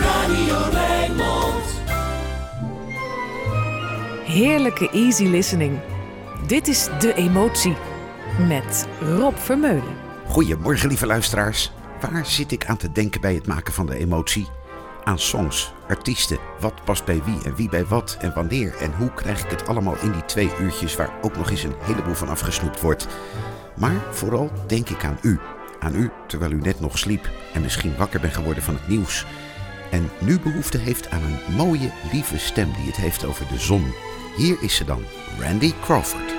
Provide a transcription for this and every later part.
Radio Rijnmond. Heerlijke easy listening. Dit is De Emotie met Rob Vermeulen. Goedemorgen, lieve luisteraars. Waar zit ik aan te denken bij het maken van de emotie? Aan songs, artiesten, wat past bij wie en wie bij wat en wanneer en hoe krijg ik het allemaal in die twee uurtjes waar ook nog eens een heleboel van afgesnoept wordt. Maar vooral denk ik aan u. Aan u terwijl u net nog sliep en misschien wakker bent geworden van het nieuws. En nu behoefte heeft aan een mooie, lieve stem die het heeft over de zon. Hier is ze dan, Randy Crawford.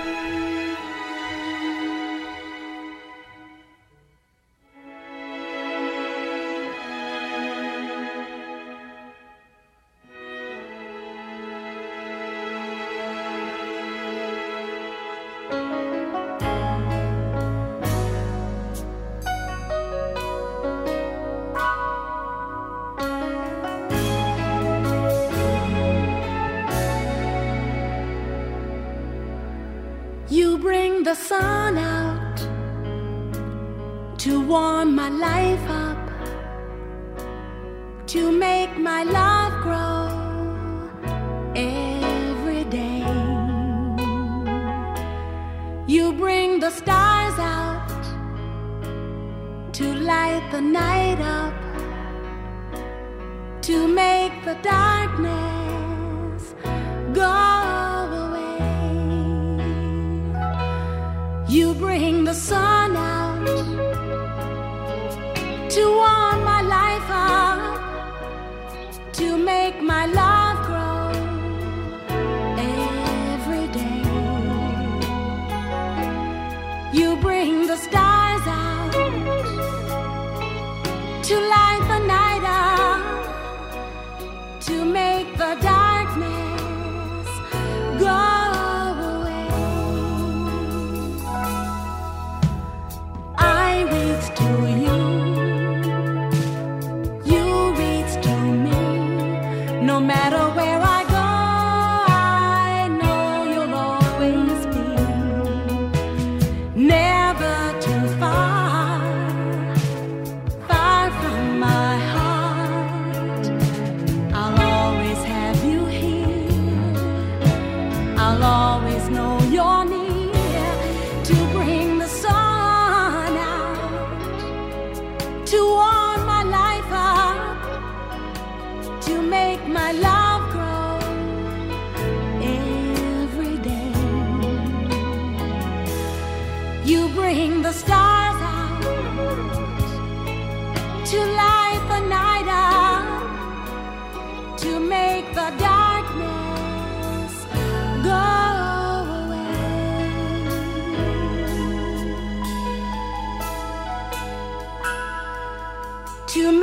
The sun out to warm my life up, to make my love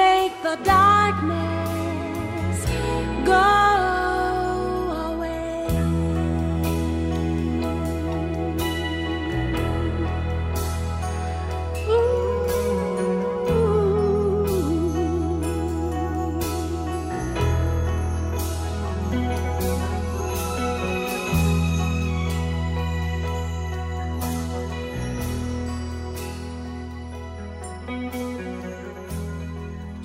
make the darkness go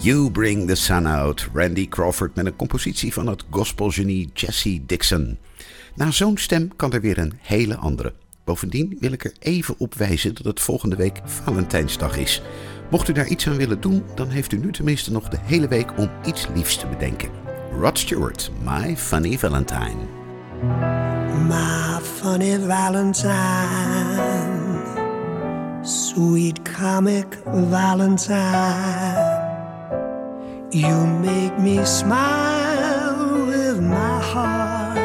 You Bring the Sun Out, Randy Crawford met een compositie van het gospelgenie Jesse Dixon. Na zo'n stem kan er weer een hele andere. Bovendien wil ik er even op wijzen dat het volgende week Valentijnsdag is. Mocht u daar iets aan willen doen, dan heeft u nu tenminste nog de hele week om iets liefs te bedenken. Rod Stewart, My Funny Valentine. My funny Valentine, sweet comic Valentine. You make me smile with my heart.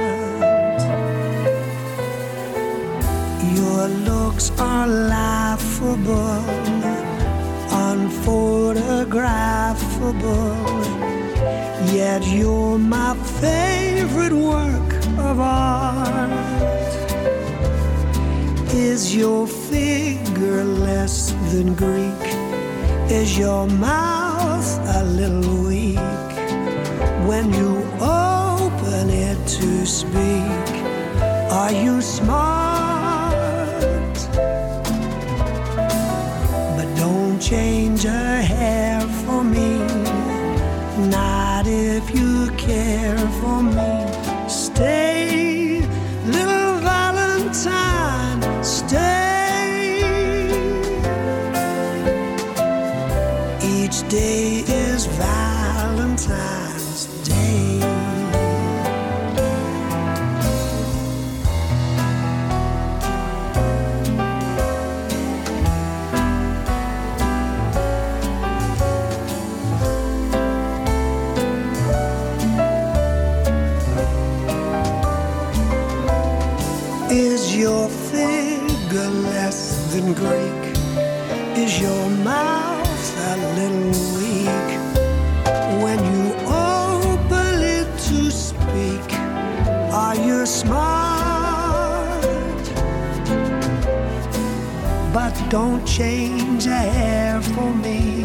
Your looks are laughable, unphotographable. Yet you're my favorite work of art. Is your figure less than Greek? Is your mouth little weak when you open it to speak? Are you smart? But don't change a hair don't change a hair for me.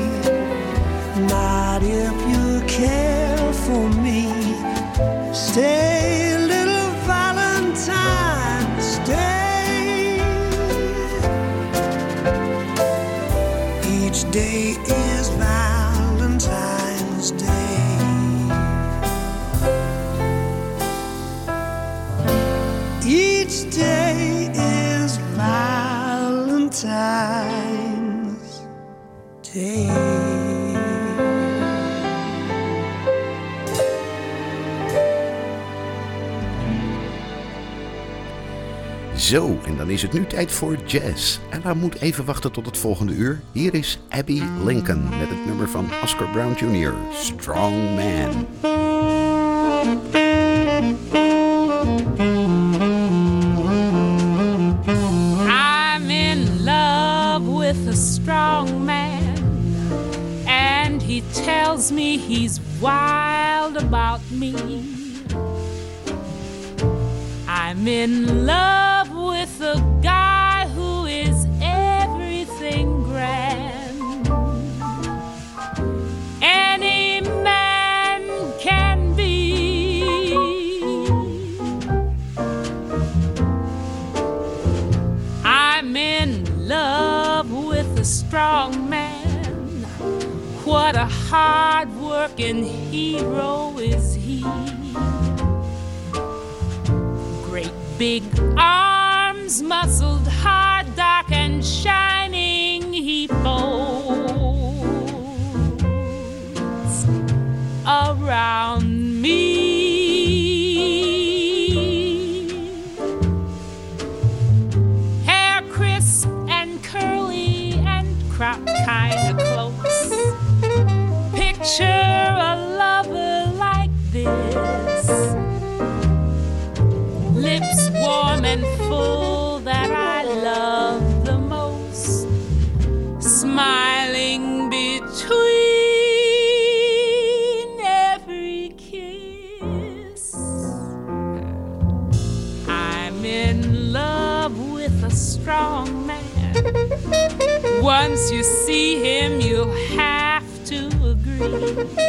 Not if you care for me. Stay, little Valentine, stay. Each day Zo, en dan is het nu tijd voor jazz. Ella moet even wachten tot het volgende uur. Hier is Abby Lincoln met het nummer van Oscar Brown Jr., Strong Man. I'm in love with a strong man, and he tells me he's wild about me. I'm in love hard working hero is he. Great big arms, and that I love the most. Smiling between every kiss. I'm in love with a strong man. Once you see him, you'll have to agree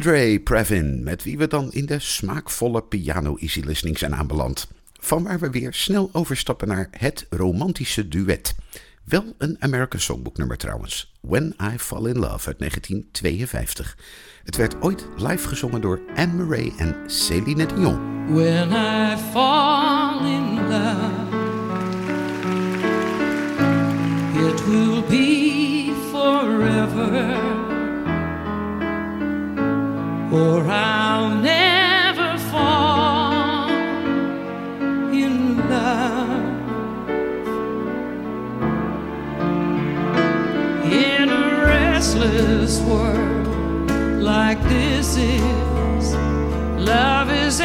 Andre Previn, met wie we dan in de smaakvolle piano easy listening zijn aanbeland. Van waar we weer snel overstappen naar het romantische duet. Wel een American Songbook nummer trouwens. When I Fall in Love uit 1952. Het werd ooit live gezongen door Anne Murray en Céline Dion. When I fall in love, it will be forever, or I'll never fall in love. In a restless world like this is, love is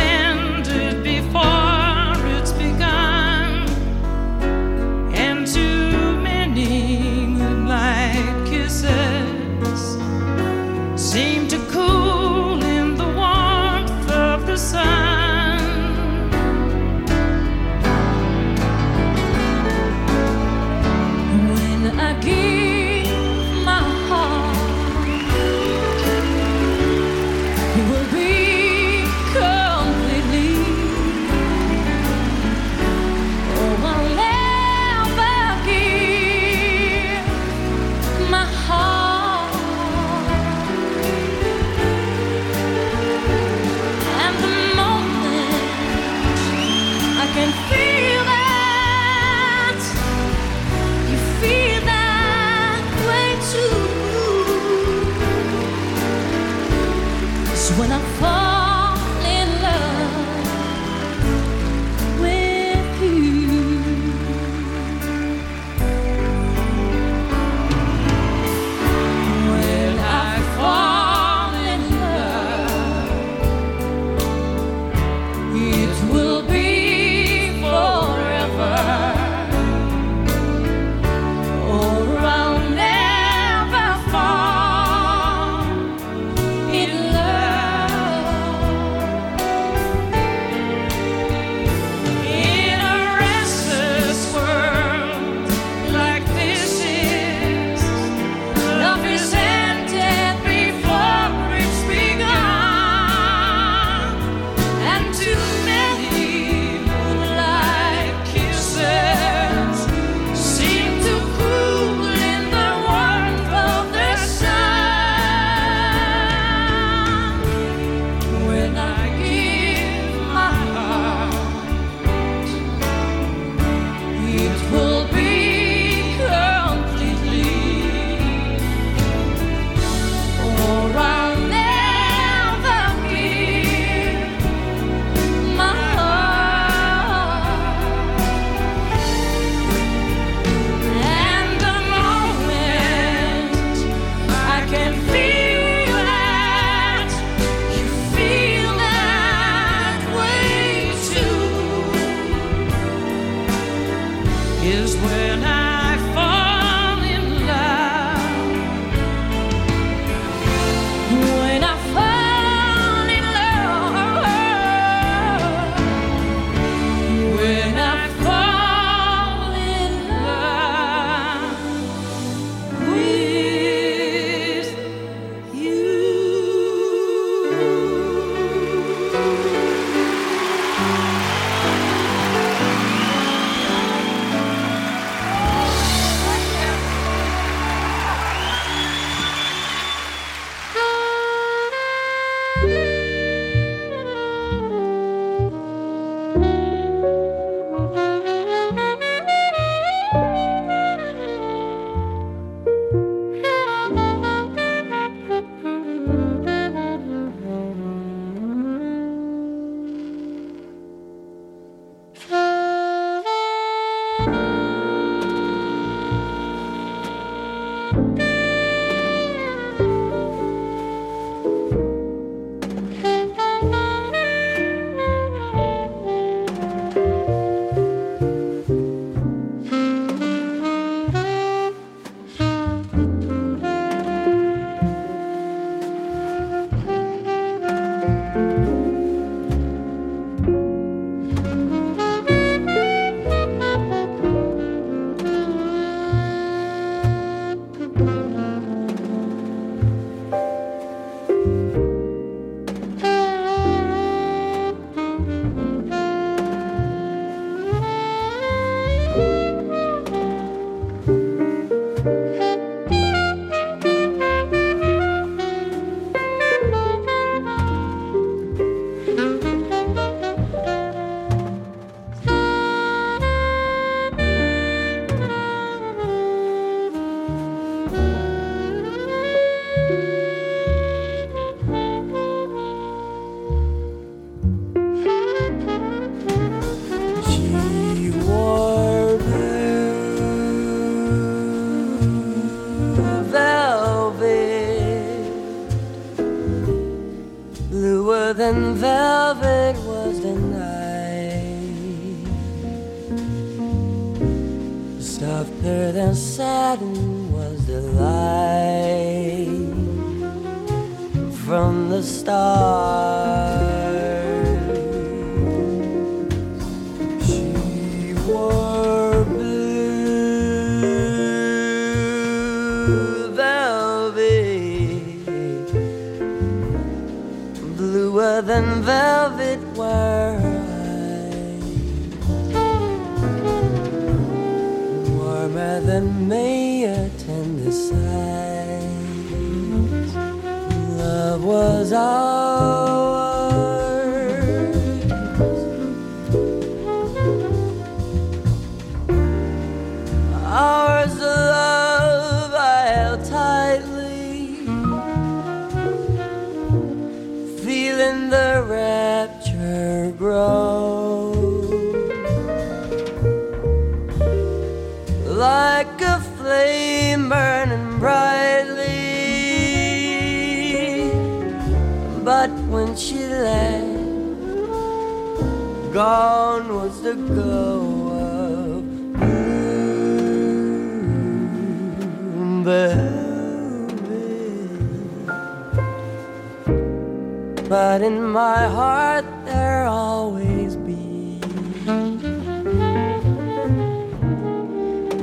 tightly, feeling the rapture grow. Like a flame burning brightly, but when she left, gone was the glow of But in my heart there always be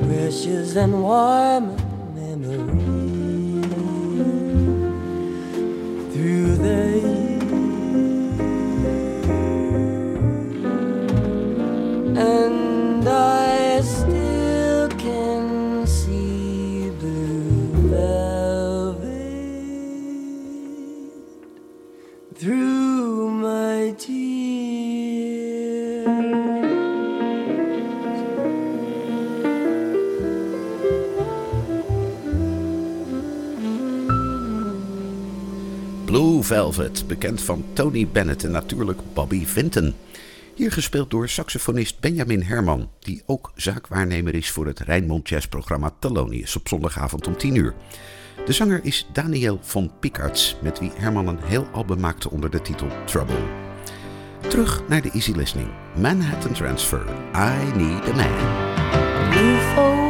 wishes and warm Velvet, bekend van Tony Bennett en natuurlijk Bobby Vinton. Hier gespeeld door saxofonist Benjamin Herman, die ook zaakwaarnemer is voor het Rijnmond Jazzprogramma Thelonious op zondagavond om 10 uur. De zanger is Daniel von Pickards, met wie Herman een heel album maakte onder de titel Trouble. Terug naar de Easy Listening. Manhattan Transfer. I need a man.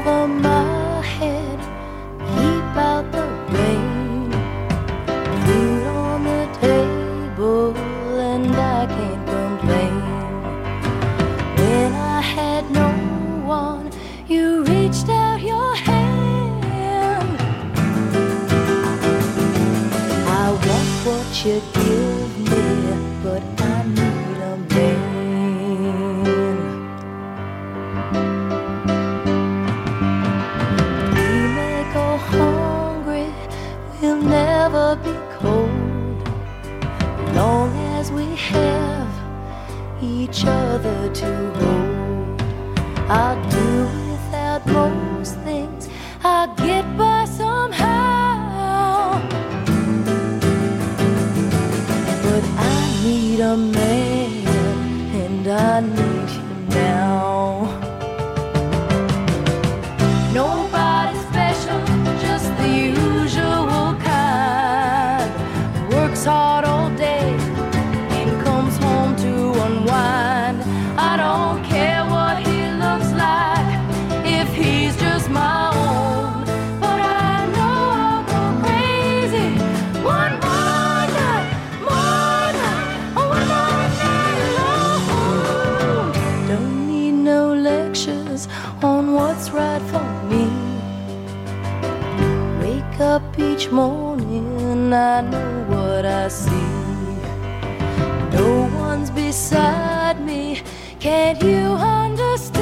up each morning, I know what I see. No one's beside me, can't you understand?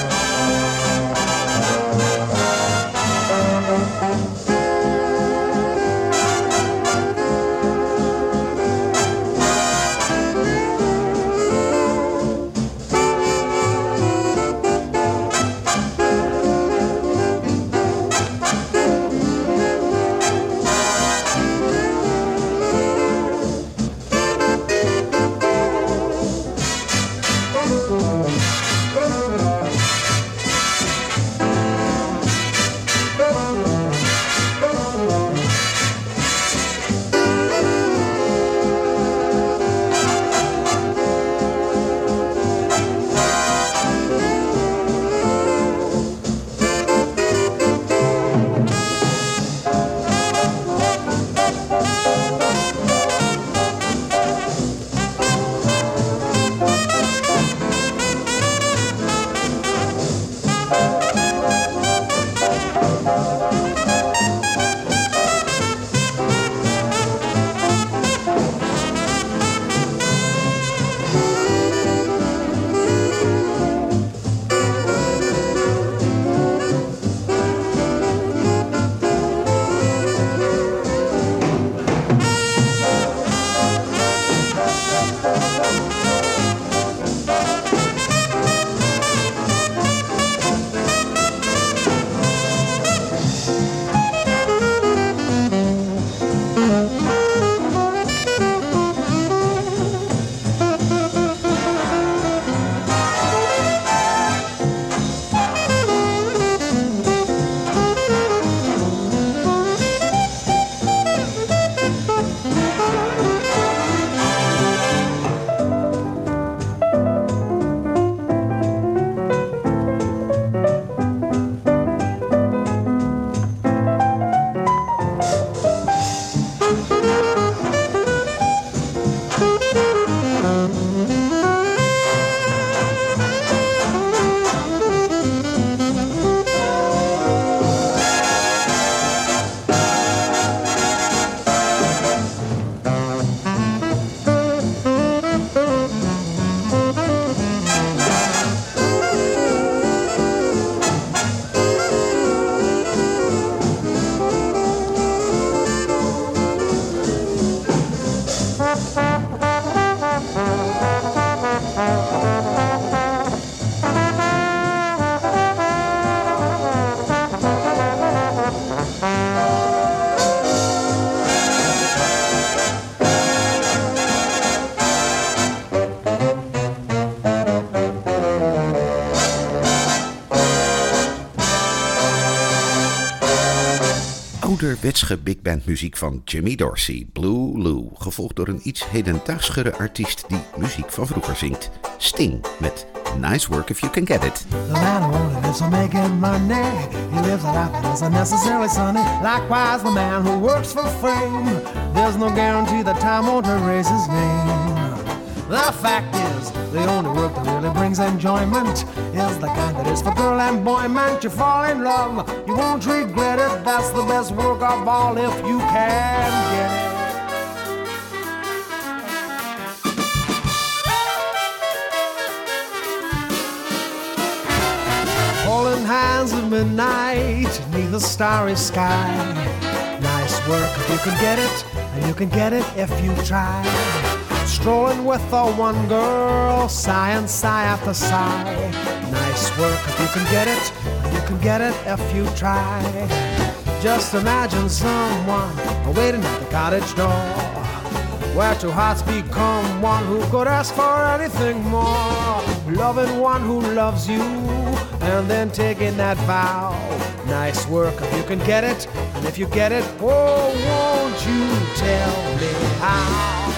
Ouderwetsige big band muziek van Jimmy Dorsey, Blue Lou, gevolgd door een iets hedendaagschere artiest die muziek van vroeger zingt. Sting met Nice Work If You Can Get It. The man who for making money, he lives a life that isn't necessarily sunny. Likewise, the man who works for fame, there's no guarantee that time won't erase his name. The fact is, the only work brings enjoyment is the kind that is for girl and boy. Man, you fall in love, you won't regret it. That's the best work of all if you can get it. Holding hands at midnight neath the starry sky. Nice work if you can get it, and you can get it if you try. Strolling with the one girl, sigh and sigh after sigh. Nice work if you can get it, you can get it if you try. Just imagine someone waiting at the cottage door where two hearts become one who could ask for anything more. Loving one who loves you, and then taking that vow. Nice work if you can get it, and if you get it, oh, won't you tell me how?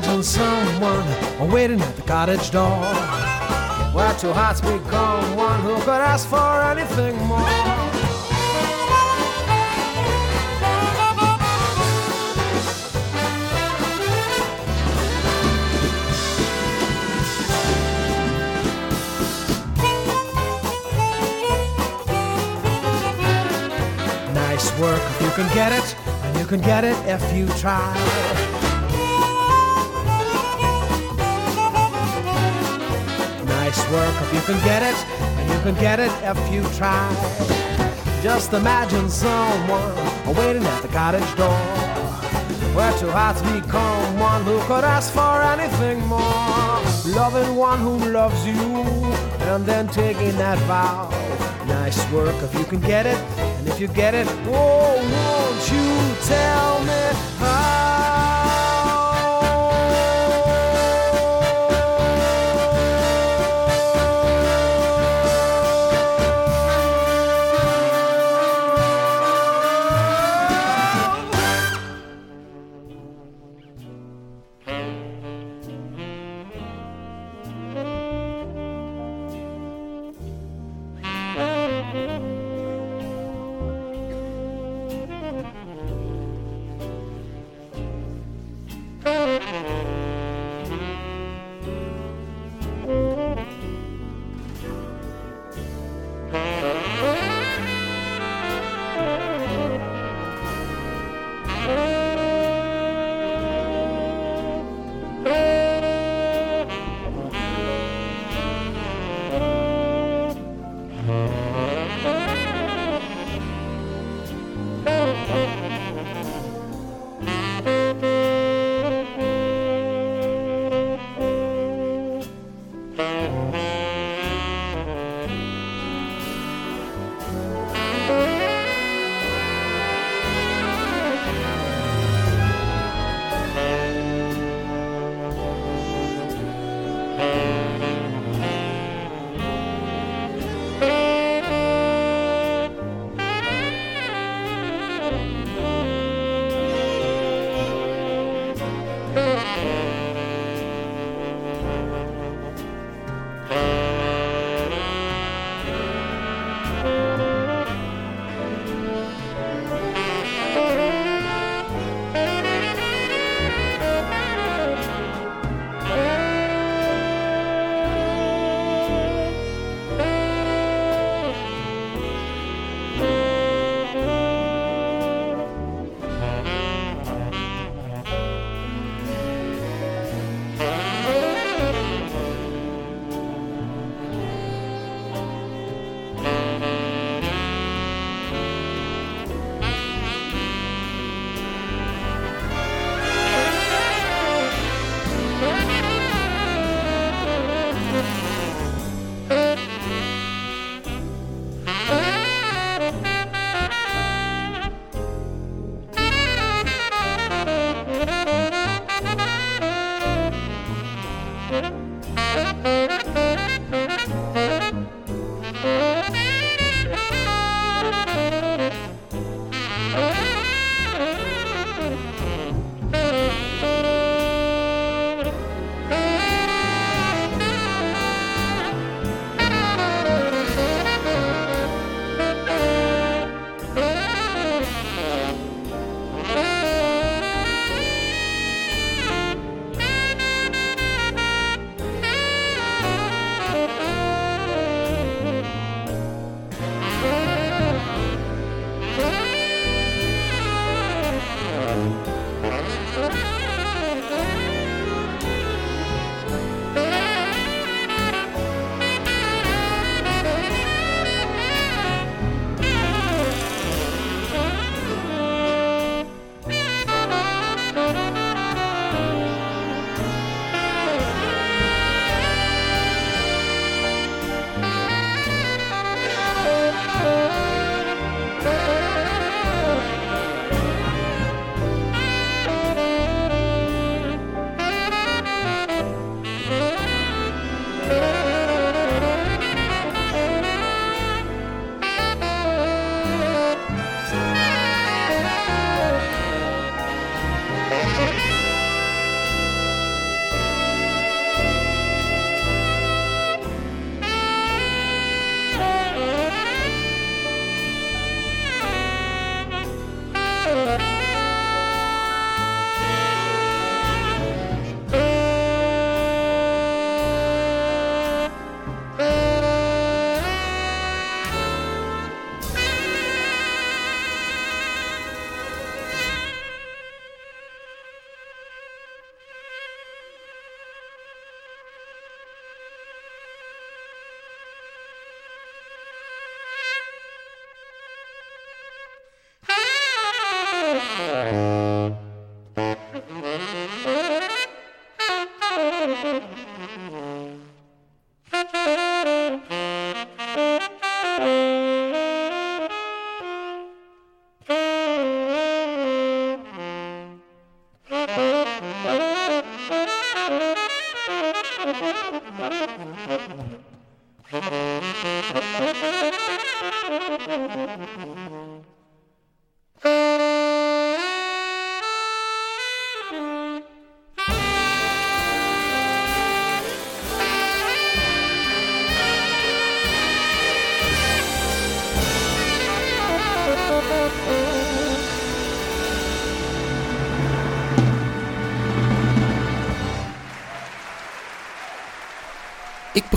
Imagine someone waiting at the cottage door. Where two hearts become one who could ask for anything more. Nice work if you can get it, and you can get it if you try. Nice work if you can get it, and you can get it if you try. Just imagine someone waiting at the cottage door, where two hearts become one who could ask for anything more. Loving one who loves you, and then taking that vow. Nice work if you can get it, and if you get it, oh, won't you tell me how?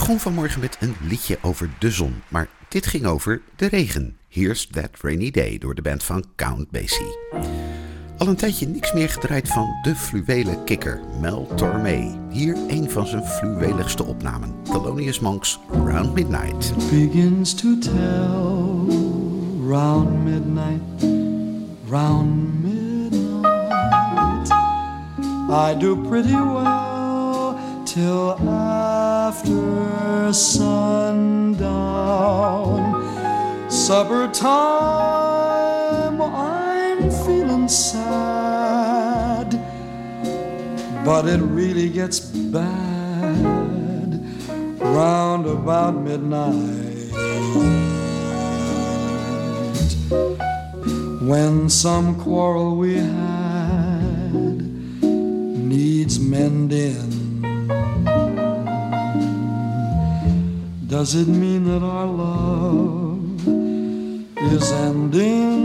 Begon vanmorgen met een liedje over de zon, maar dit ging over de regen. Here's That Rainy Day door de band van Count Basie. Al een tijdje niks meer gedraaid van de fluwelen kikker Mel Tormé. Hier een van zijn fluweligste opnamen. Thelonious Monk's Round Midnight. begins to tell round midnight, round midnight. I do pretty well till after sundown. Supper time, I'm feeling sad, but it really gets bad round about midnight. When some quarrel we had needs mending, does it mean that our love is ending?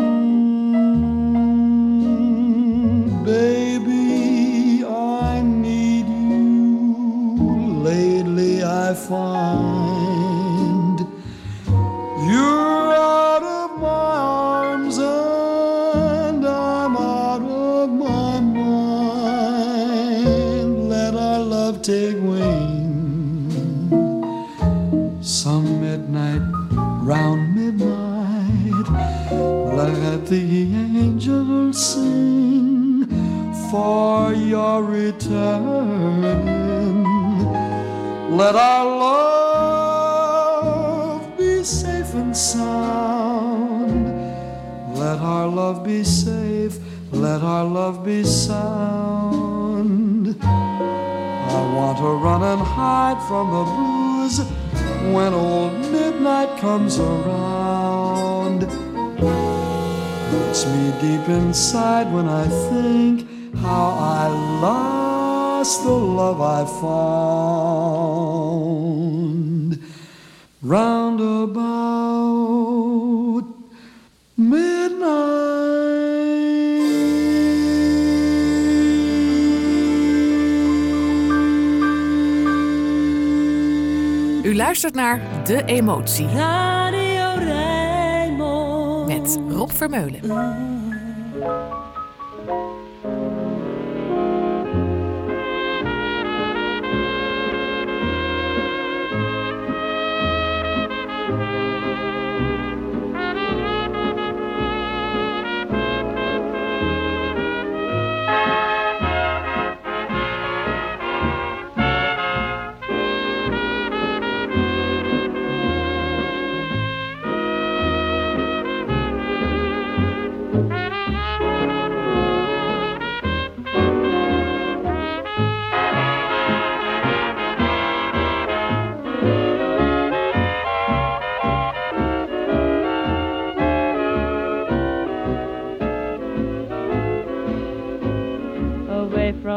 Baby, I need you. Lately, I find for your return. Let our love be safe and sound. Let our love be safe. Let our love be sound. I want to run and hide from the blues when old midnight comes around. Hurts me deep inside when I think how I lost the love I found. Round about midnight. U luistert naar De Emotie Radio Rijnmond. met Rob Vermeulen.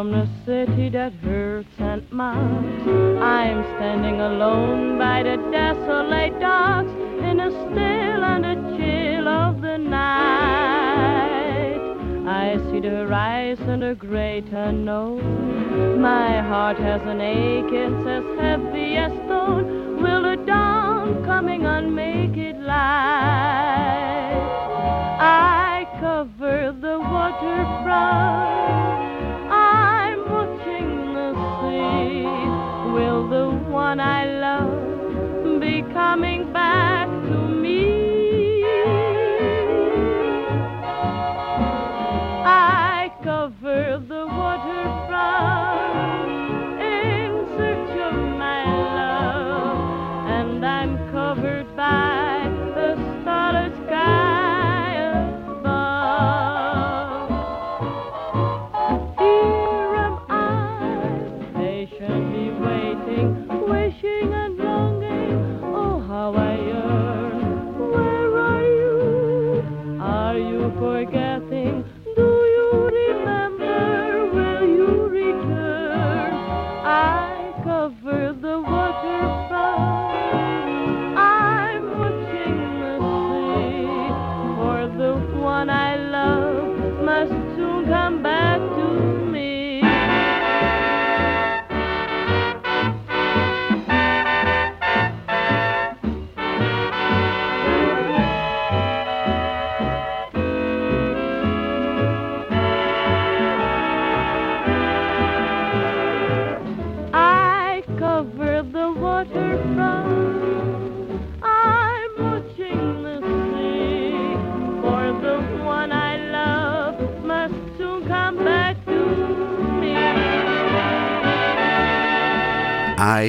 From the city that hurts and mocks. I'm standing alone by the desolate docks in the still and the chill of the night. I see the horizon, the great unknown. My heart has an ache, it's as heavy as stone. Will the dawn coming on make it light? I cover the waterfront. One I love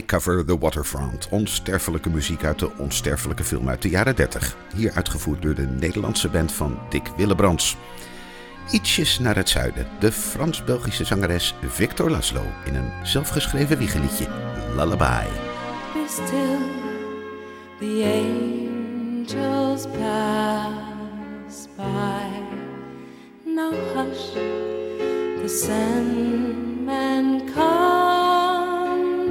Cover the Waterfront. Onsterfelijke muziek uit de onsterfelijke film uit de jaren 30. Hier uitgevoerd door de Nederlandse band van Dick Willebrands. Ietsjes naar het zuiden. De Frans-Belgische zangeres Victor Laszlo in een zelfgeschreven wiegeliedje. Lullaby. Be still, the angels pass by. Now hush, the Sandman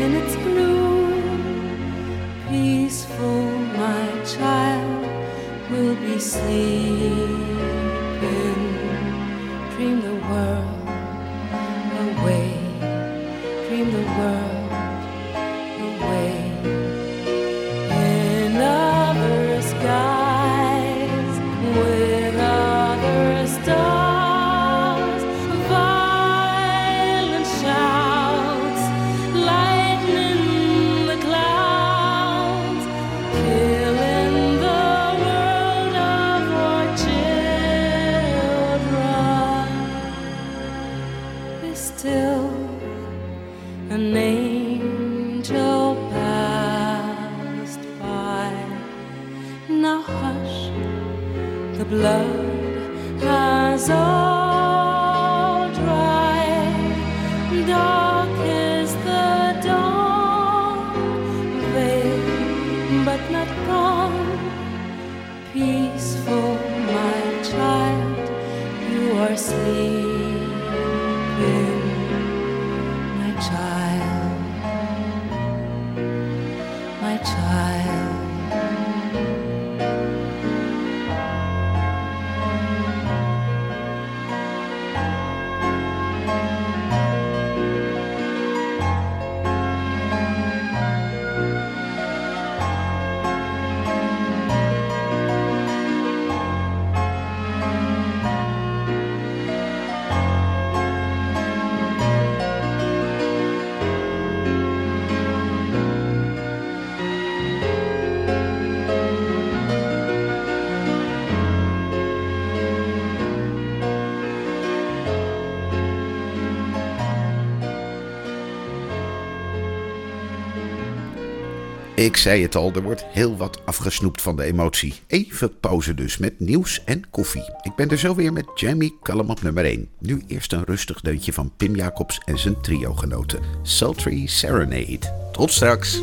in its gloom. Peaceful, my child, will be sleeping. Ik zei het al, er wordt heel wat afgesnoept van de emotie. Even pauze dus met nieuws en koffie. Ik ben er zo weer met Jamie Cullum op nummer 1. Nu eerst een rustig deuntje van Pim Jacobs en zijn trio-genoten. Sultry Serenade. Tot straks.